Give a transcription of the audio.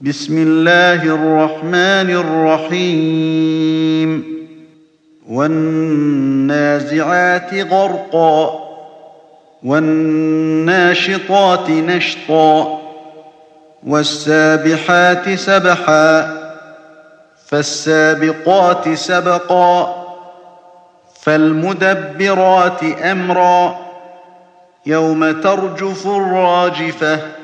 بسم الله الرحمن الرحيم. والنازعات غرقا والناشطات نشطا والسابحات سبحا فالسابقات سبقا فالمدبرات أمرا يوم ترجف الراجفة.